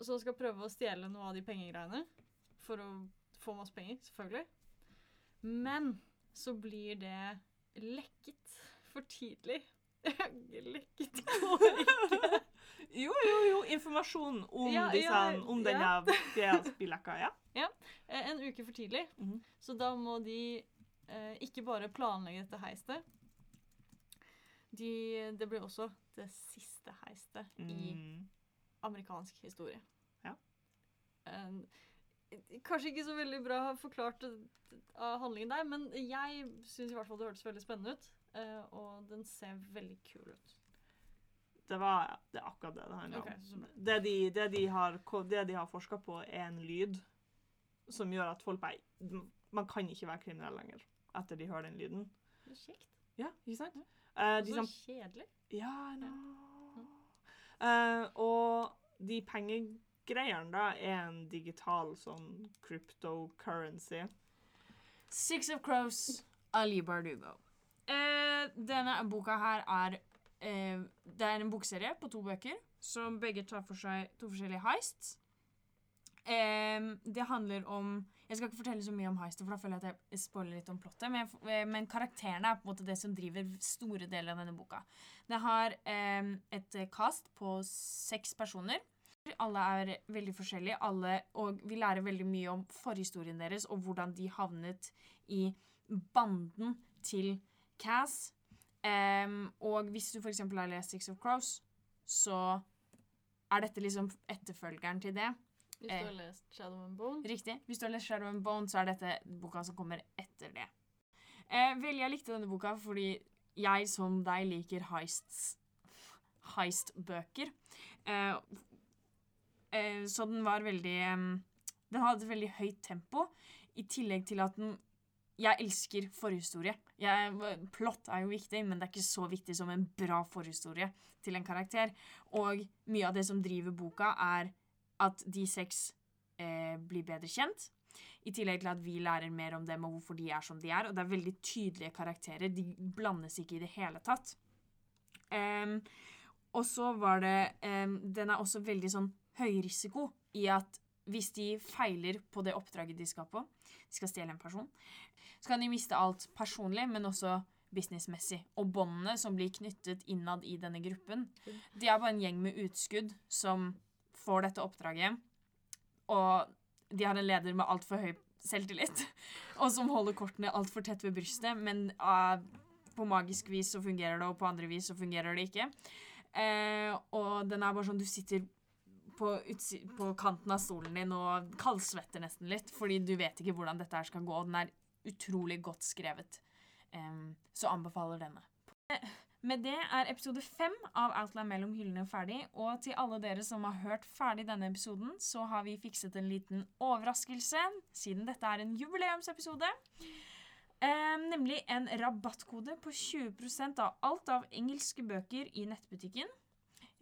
som skal prøve å stjele noe av de pengegreiene for å få masse penger, selvfølgelig. Men så blir det lekket for tidlig. lekket går ikke. Jo, jo, jo. Informasjon om, Ja, disse, ja, om ja. denne ja. blir lekka, ja. Eh, En uke for tidlig. Mhm. Så da må de eh, ikke bare planlegge dette heistet. De, det blir også det siste heistet i Mm. amerikansk historie. Ja. Eh, kanskje ikke så veldig bra forklart eh, av handlingen der, men jeg syns i hvert fall det hørtes veldig spennende ut. eh, og den ser veldig kul ut. Det, var, det er akkurat det det handler Ok, om. bra. Det de, det de har, det de har forska på, er en lyd som gjør at folk bare Man kan ikke være kriminell lenger etter de hører den lyden. Det er kjekt. Ja, ikke sant? Eh, de Så som, kjedelig. ja, no. Uh, og de pengegreiene da er en digital sånn cryptocurrency. Six of Crows Ali Bardugo. Uh, denne boka her er uh, Det er en bokserie på to bøker som begge tar for seg to forskjellige heists. Eh, det handler om Jeg skal ikke fortelle så mye om heistet, for da føler jeg at jeg spoiler litt om plottet. Men, eh, men karakterene er på en måte det som driver store deler av denne boka. Det har eh, et eh, cast på seks personer. Alle er veldig forskjellige, alle, og vi lærer veldig mye om forhistorien deres og hvordan de havnet i banden til Cass. Um, og hvis du f.eks. har lest Six of Crows, så er dette liksom etterfølgeren til det. Hvis Eh. du har lest Shadow and Bone. Riktig. Hvis du har lest Shadow and Bone, så er dette boka som kommer etter det. Eh, vel, jeg likte denne boka fordi jeg som deg liker heists heist-bøker. Eh, eh, så den var veldig Den hadde et veldig høyt tempo, i tillegg til at den Jeg elsker forhistorie. Jeg, plott er jo viktig, men det er ikke så viktig som en bra forhistorie til en karakter. Og mye av det som driver boka, er at de seks eh, blir bedre kjent. I tillegg til at vi lærer mer om dem og hvorfor de er som de er. Og det er veldig tydelige karakterer. De blandes ikke i det hele tatt. Um, og så var det um, Den er også veldig sånn høy risiko i at hvis de feiler på det oppdraget de skal på, de skal stjele en person, så kan de miste alt personlig, men også businessmessig. Og båndene som blir knyttet innad i denne gruppen, de er bare en gjeng med utskudd som får dette oppdraget. Og de har en leder med altfor høy selvtillit, og som holder kortene altfor tett ved brystet, men uh, på magisk vis så fungerer det, og på andre vis så fungerer det ikke. Uh, og den er bare sånn Du sitter på, på kanten av stolen din og kaldsvetter nesten litt, fordi du vet ikke hvordan dette her skal gå. og Den er utrolig godt skrevet. Um, så anbefaler denne. Med det er episode fem av Outland mellom hyllene ferdig. Og til alle dere som har hørt ferdig denne episoden, så har vi fikset en liten overraskelse, siden dette er en jubileumsepisode. Eh, nemlig en rabattkode på 20% av alt av engelske bøker i nettbutikken.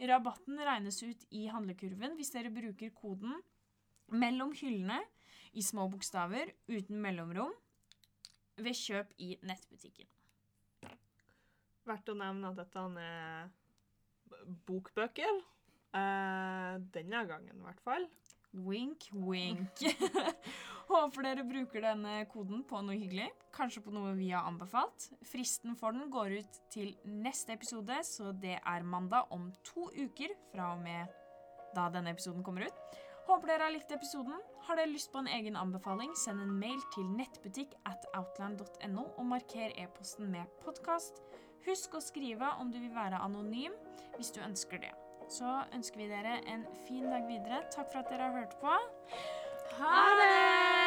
Rabatten regnes ut i handlekurven hvis dere bruker koden mellom hyllene i små bokstaver uten mellomrom ved kjøp i nettbutikken. Verdt å nevne at dette er bokbøker. Eh, denne gangen, i hvert fall. Wink, wink. Håper dere bruker denne koden på noe hyggelig. Kanskje på noe vi har anbefalt. Fristen for den går ut til neste episode, så det er mandag om to uker fra og med da denne episoden kommer ut. Håper dere har likt episoden. Har dere lyst på en egen anbefaling, send en mail til nettbutikk at outland.no og marker e-posten med podkast. Husk å skrive om du vil være anonym hvis du ønsker det. Så ønsker vi dere en fin dag videre. Takk for at dere har hørt på. Ha det!